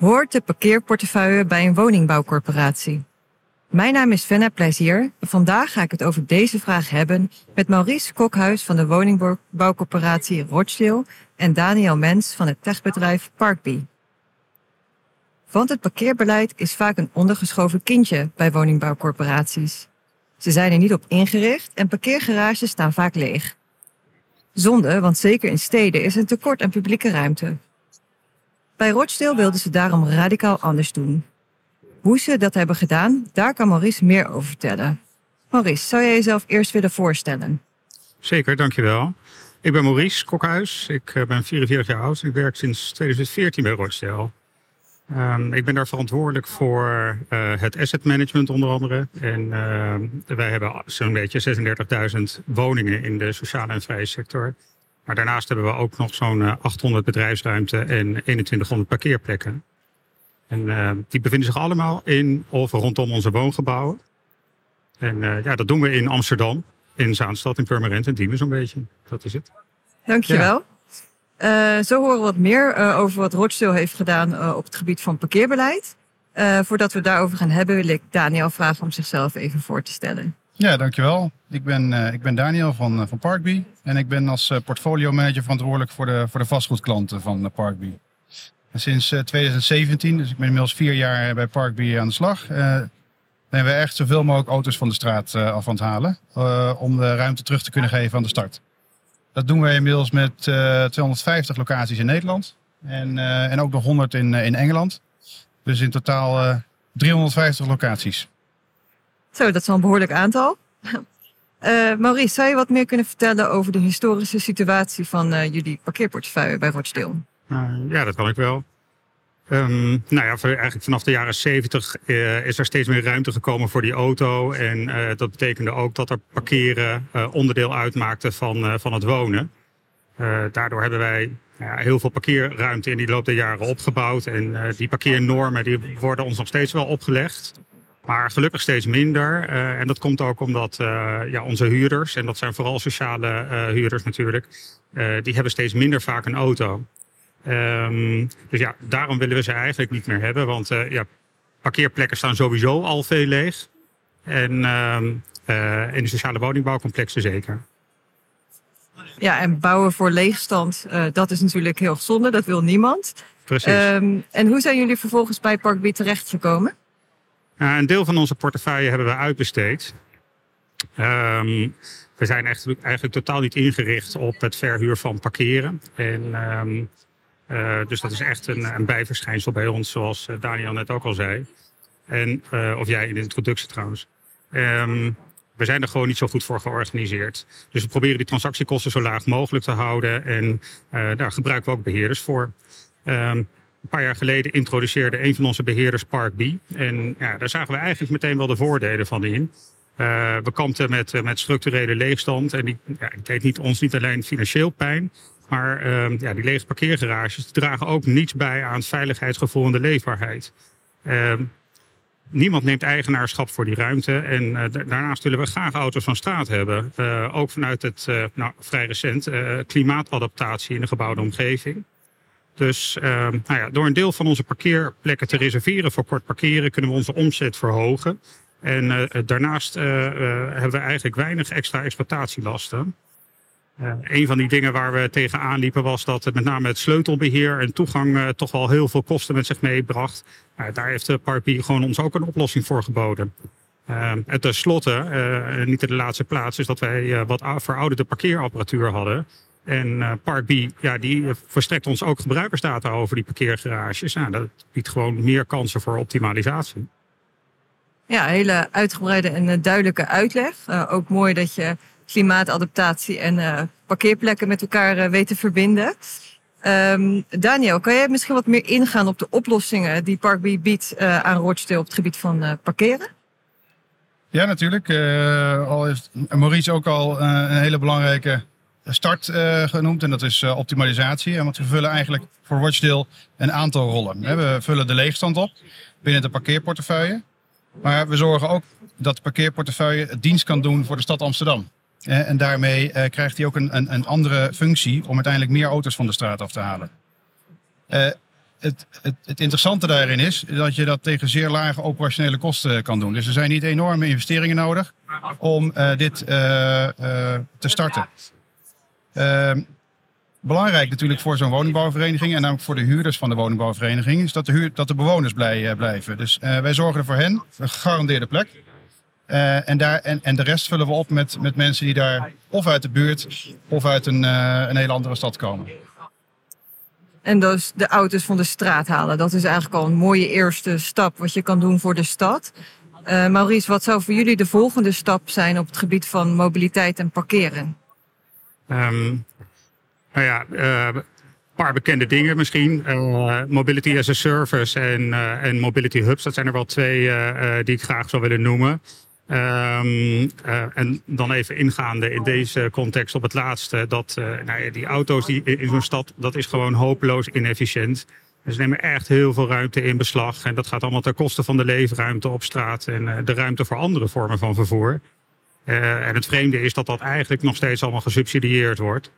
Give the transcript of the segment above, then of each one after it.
Hoort de parkeerportefeuille bij een woningbouwcorporatie? Mijn naam is Venna Plezier. Vandaag ga ik het over deze vraag hebben met Maurice Kokhuis van de woningbouwcorporatie Rochdale en Daniel Mens van het techbedrijf Parkbee. Want het parkeerbeleid is vaak een ondergeschoven kindje bij woningbouwcorporaties. Ze zijn er niet op ingericht en parkeergarages staan vaak leeg. Zonde, want zeker in steden is een tekort aan publieke ruimte. Bij Rochdale wilden ze daarom radicaal anders doen. Hoe ze dat hebben gedaan, daar kan Maurice meer over vertellen. Maurice, zou jij jezelf eerst willen voorstellen? Zeker, dankjewel. Ik ben Maurice Kokhuis. Ik eh, ben 44 jaar oud. Ik werk sinds 2014 bij Rochdale. Um, ik ben daar verantwoordelijk voor uh, het asset management onder andere. En uh, wij hebben zo'n beetje 36.000 woningen in de sociale en vrije sector. Maar daarnaast hebben we ook nog zo'n 800 bedrijfsruimte en 2100 parkeerplekken. En uh, die bevinden zich allemaal in of rondom onze woongebouwen. En ja, dat doen we in Amsterdam, in Zaanstad, in Purmerend en Diemen zo'n beetje. Dat is het. Dankjewel. Ja. Uh, zo horen we wat meer over wat Rochdale heeft gedaan op het gebied van parkeerbeleid. voordat we daarover gaan hebben, wil ik Daniel vragen om zichzelf even voor te stellen. Ja, dankjewel. Ik ben, ik ben Daniel van, van Parkbee en ik ben als portfolio manager verantwoordelijk voor de, voor de vastgoedklanten van Parkbee. En sinds 2017, dus ik ben inmiddels vier jaar bij Parkbee aan de slag, zijn we echt zoveel mogelijk auto's van de straat af aan het halen om de ruimte terug te kunnen geven aan de start. Dat doen wij inmiddels met uh, eh, 250 locaties in Nederland. En, uh, en ook nog 100 in, uh, in Engeland. Dus in totaal 350 locaties. Zo, dat is al een behoorlijk aantal. Maurice, zou je wat meer kunnen vertellen over de historische situatie van jullie parkeerportefeuille bij Rochdale? ja, dat kan ik wel. Um, nou ja, eigenlijk vanaf de jaren 70 uh, is er steeds meer ruimte gekomen voor die auto. En dat betekende ook dat er parkeren onderdeel uitmaakte van, van het wonen. daardoor hebben wij ja, heel veel parkeerruimte in die loop der jaren opgebouwd. En die parkeernormen die worden ons nog steeds wel opgelegd. Maar gelukkig steeds minder. en dat komt ook omdat ja, onze huurders, en dat zijn vooral sociale huurders natuurlijk, die hebben steeds minder vaak een auto. Um, dus ja, daarom willen we ze eigenlijk niet meer hebben. Want ja, parkeerplekken staan sowieso al veel leeg. En uh, in de sociale woningbouwcomplexen zeker. Ja, en bouwen voor leegstand, dat is natuurlijk heel zonde. Dat wil niemand. Precies. Um, en hoe zijn jullie vervolgens bij Parkbie terechtgekomen? Uh, een deel van onze portefeuille hebben we uitbesteed. Um, we zijn echt, eigenlijk totaal niet ingericht op het verhuur van parkeren. En um, uh, dus dat is echt een, een bijverschijnsel bij ons, zoals eh, Daniel net ook al zei. En, of jij in de introductie trouwens. Um, we zijn er gewoon niet zo goed voor georganiseerd. Dus we proberen die transactiekosten zo laag mogelijk te houden. En daar gebruiken we ook beheerders voor. Um, een paar jaar geleden introduceerde een van onze beheerders Parkbee. En ja, daar zagen we eigenlijk meteen wel de voordelen van in. Uh, we kampten met, met structurele leegstand. En die, ja, deed niet, ons niet alleen financieel pijn, maar uh, ja, die lege parkeergarages dragen ook niets bij aan veiligheidsgevoel en de leefbaarheid. Uh, niemand neemt eigenaarschap voor die ruimte. En uh, daarnaast willen we graag auto's van straat hebben. Ook vanuit het, nou, vrij recent, klimaatadaptatie in de gebouwde omgeving. Dus ehm, nou ja, door een deel van onze parkeerplekken te reserveren voor kort parkeren kunnen we onze omzet verhogen. En daarnaast hebben we eigenlijk weinig extra exploitatielasten. Uh, een van die dingen waar we tegenaan liepen was dat met name het sleutelbeheer en toegang toch wel heel veel kosten met zich meebracht. Daar heeft de Parkbee gewoon ons ook een oplossing voor geboden. en tenslotte, niet in de laatste plaats, is dat wij wat verouderde parkeerapparatuur hadden. En Parkbee, ja, die verstrekt ons ook gebruikersdata over die parkeergarages. Nou, dat biedt gewoon meer kansen voor optimalisatie. Ja, hele uitgebreide en duidelijke uitleg. ook mooi dat je klimaatadaptatie en uh, parkeerplekken met elkaar uh, weten verbinden. Um, Daniel, kan jij misschien wat meer ingaan op de oplossingen die Parkbee biedt uh, aan Rochdale op het gebied van parkeren? Ja, natuurlijk. al heeft Maurice ook al een hele belangrijke start genoemd en dat is optimalisatie. En want we vullen eigenlijk voor Rochdale een aantal rollen. We vullen de leegstand op binnen de parkeerportefeuille. Maar we zorgen ook dat de parkeerportefeuille het dienst kan doen voor de stad Amsterdam. Eh, en daarmee uh, krijgt hij ook een, een, een, andere functie om uiteindelijk meer auto's van de straat af te halen. Het, het, het interessante daarin is dat je dat tegen zeer lage operationele kosten kan doen. Dus er zijn niet enorme investeringen nodig om dit te starten. Ehm, belangrijk natuurlijk voor zo'n woningbouwvereniging en namelijk voor de huurders van de woningbouwvereniging is dat de, huur, dat de bewoners blij blijven. Dus wij zorgen er voor hen een gegarandeerde plek. en, daar, en, en de rest vullen we op met, met mensen die daar of uit de buurt of uit een, een hele andere stad komen. En dus de auto's van de straat halen. Dat is eigenlijk al een mooie eerste stap wat je kan doen voor de stad. Uh, Maurice, wat zou voor jullie de volgende stap zijn op het gebied van mobiliteit en parkeren? Um, nou ja, een paar bekende dingen misschien. Uh, mobility as a Service en, en Mobility Hubs. Dat zijn er wel twee die ik graag zou willen noemen. Um, en dan even ingaande in deze context op het laatste. Dat nou ja, die auto's die in zo'n stad, dat is gewoon hopeloos inefficiënt. Ze nemen echt heel veel ruimte in beslag. En dat gaat allemaal ten koste van de leefruimte op straat en de ruimte voor andere vormen van vervoer. En het vreemde is dat dat eigenlijk nog steeds allemaal gesubsidieerd wordt.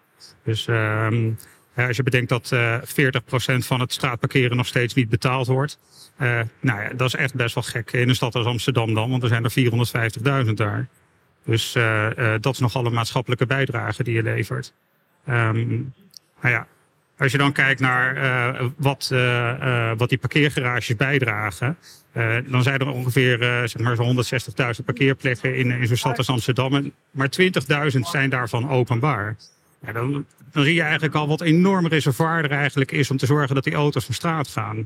Dus um, als je bedenkt dat uh, 40% van het straatparkeren nog steeds niet betaald wordt. Nou ja, dat is echt best wel gek in een stad als Amsterdam dan, want er zijn er 450.000 daar. Dus dat is nogal een maatschappelijke bijdrage die je levert. Um, nou ja, als je dan kijkt naar uh, wat, uh, wat die parkeergarages bijdragen, dan zijn er ongeveer zeg maar zo'n 160.000 parkeerplekken in, in zo'n stad als Amsterdam. Maar 20.000 zijn daarvan openbaar. Ja, dan, dan zie je eigenlijk al wat enorm reservoir er eigenlijk is om te zorgen dat die auto's van straat gaan.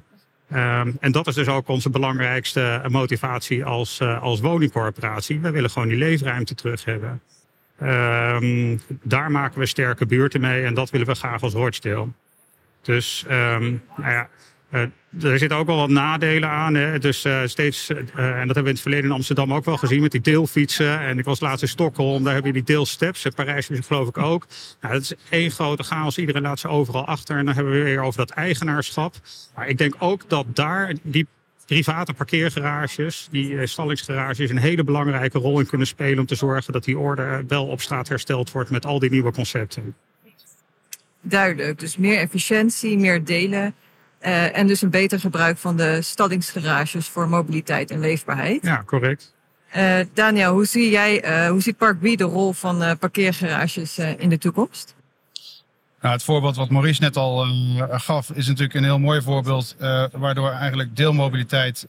Um, en dat is dus ook onze belangrijkste motivatie als, als woningcorporatie. We willen gewoon die leefruimte terug hebben. Um, daar maken we sterke buurten mee en dat willen we graag als Rochdale. Dus um, nou ja, uh, er zitten ook wel wat nadelen aan. Hè. Dus uh, steeds, uh, en dat hebben we in het verleden in Amsterdam ook wel gezien met die deelfietsen. En ik was laatst in Stockholm, daar heb je die deelsteps. In Parijs is het geloof ik ook. Nou, dat is één grote chaos. Iedereen laat ze overal achter. En dan hebben we weer over dat eigenaarschap. Maar ik denk ook dat daar die private parkeergarages, die stallingsgarages, een hele belangrijke rol in kunnen spelen om te zorgen dat die orde wel op straat hersteld wordt met al die nieuwe concepten. Duidelijk. Dus meer efficiëntie, meer delen. Uh, en dus een beter gebruik van de stallingsgarages voor mobiliteit en leefbaarheid. Ja, correct. Uh, Daniel, hoe zie jij, uh, hoe ziet Park B de rol van parkeergarages in de toekomst? Nou, het voorbeeld wat Maurice net al gaf, is natuurlijk een heel mooi voorbeeld, waardoor eigenlijk deelmobiliteit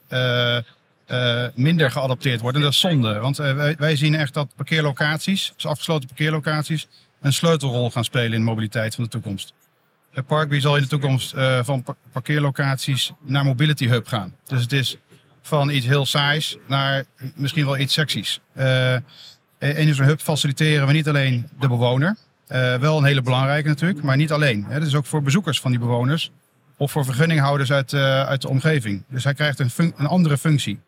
minder geadopteerd wordt. En dat is zonde, want wij, wij, zien echt dat parkeerlocaties, dus afgesloten parkeerlocaties, een sleutelrol gaan spelen in de mobiliteit van de toekomst. Parkby zal in de toekomst uh, van parkeerlocaties naar Mobility Hub gaan. Dus het is van iets heel saais naar misschien wel iets seksies. Uh, in zo'n hub faciliteren we niet alleen de bewoner, wel een hele belangrijke natuurlijk, maar niet alleen. Dat is ook voor bezoekers van die bewoners of voor vergunninghouders uit, uit de omgeving. Dus hij krijgt een, een andere functie.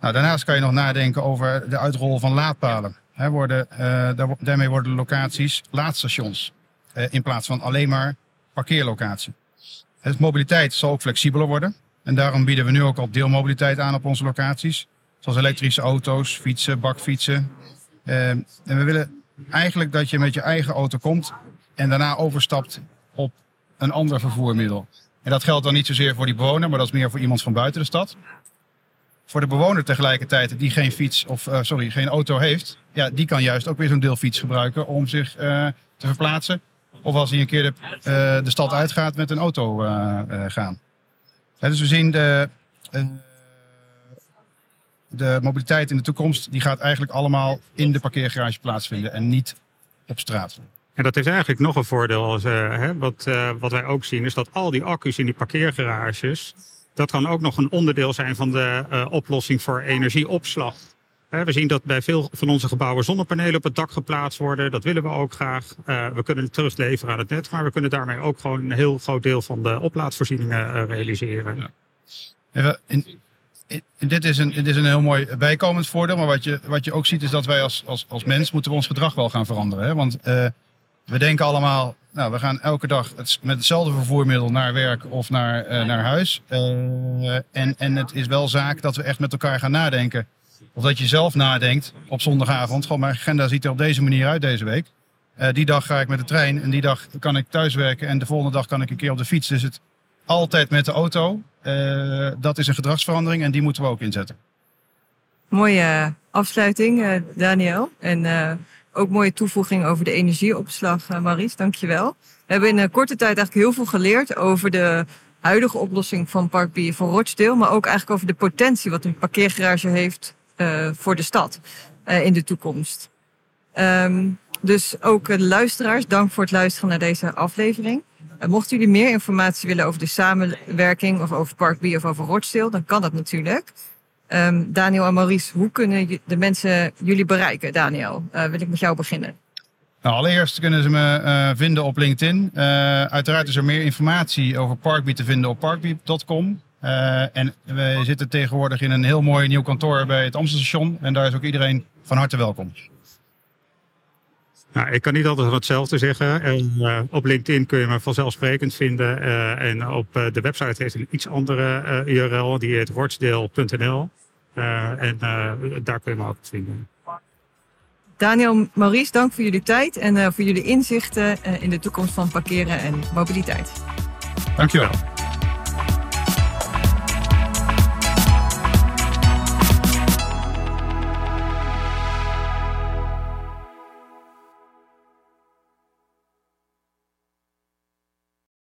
Nou, daarnaast kan je nog nadenken over de uitrol van laadpalen. Worden, daarmee worden locaties laadstations. in plaats van alleen maar parkeerlocatie. Het mobiliteit zal ook flexibeler worden. En daarom bieden we nu ook al deelmobiliteit aan op onze locaties. Zoals elektrische auto's, fietsen, bakfietsen. Uh, en we willen eigenlijk dat je met je eigen auto komt en daarna overstapt op een ander vervoermiddel. En dat geldt dan niet zozeer voor die bewoner, maar dat is meer voor iemand van buiten de stad. Voor de bewoner tegelijkertijd die geen fiets of uh, sorry, geen auto heeft, ja, die kan juist ook weer zo'n deelfiets gebruiken om zich uh, te verplaatsen of als hij een keer de, uh, de stad uitgaat met een auto gaan. Dus we zien de, de mobiliteit in de toekomst, die gaat eigenlijk allemaal in de parkeergarage plaatsvinden en niet op straat. En dat heeft eigenlijk nog een voordeel. Als, hè, wat, wat wij ook zien is dat al die accu's in die parkeergarages, dat kan ook nog een onderdeel zijn van de oplossing voor energieopslag. We zien dat bij veel van onze gebouwen zonnepanelen op het dak geplaatst worden. Dat willen we ook graag. Uh, we kunnen het terugleveren aan het net, maar we kunnen daarmee ook gewoon een heel groot deel van de oplaadvoorzieningen uh, realiseren. In, dit, is een, is een heel mooi bijkomend voordeel, maar wat je, wat je ook ziet is dat wij als, als, als mens moeten we ons gedrag wel gaan veranderen. Hè? Want we denken allemaal, nou, we gaan elke dag met hetzelfde vervoermiddel naar werk of naar, naar huis. en, en het is wel zaak dat we echt met elkaar gaan nadenken of dat je zelf nadenkt op zondagavond. Gewoon mijn agenda ziet er op deze manier uit deze week. Uh, die dag ga ik met de trein en die dag kan ik thuiswerken en de volgende dag kan ik een keer op de fiets. Dus het, altijd met de auto. Dat is een gedragsverandering en die moeten we ook inzetten. Mooie afsluiting, Daniel. En ook mooie toevoeging over de energieopslag, uh, Maries. Dankjewel. We hebben in een korte tijd eigenlijk heel veel geleerd over de huidige oplossing van Parkbier voor Rochdale. Maar ook eigenlijk over de potentie wat een parkeergarage heeft voor de stad in de toekomst. Um, dus ook de luisteraars, dank voor het luisteren naar deze aflevering. Mochten jullie meer informatie willen over de samenwerking of over Parkbee of over Rochdale, dan kan dat natuurlijk. Um, Daniel en Maurice, hoe kunnen de mensen jullie bereiken? Daniel, uh, wil ik met jou beginnen. Nou, allereerst kunnen ze me uh, vinden op LinkedIn. uiteraard is er meer informatie over Parkbee te vinden op parkbee.com. en we zitten tegenwoordig in een heel mooi nieuw kantoor bij het Amstelstation. En daar is ook iedereen van harte welkom. Nou, ik kan niet altijd hetzelfde zeggen. En, uh, op LinkedIn kun je me vanzelfsprekend vinden. Uh, en op uh, de website heeft een iets andere URL. Die heet watchdale.nl. en daar kun je me ook vinden. Daniel, Maurice, dank voor jullie tijd en voor jullie inzichten in de toekomst van parkeren en mobiliteit. Dankjewel.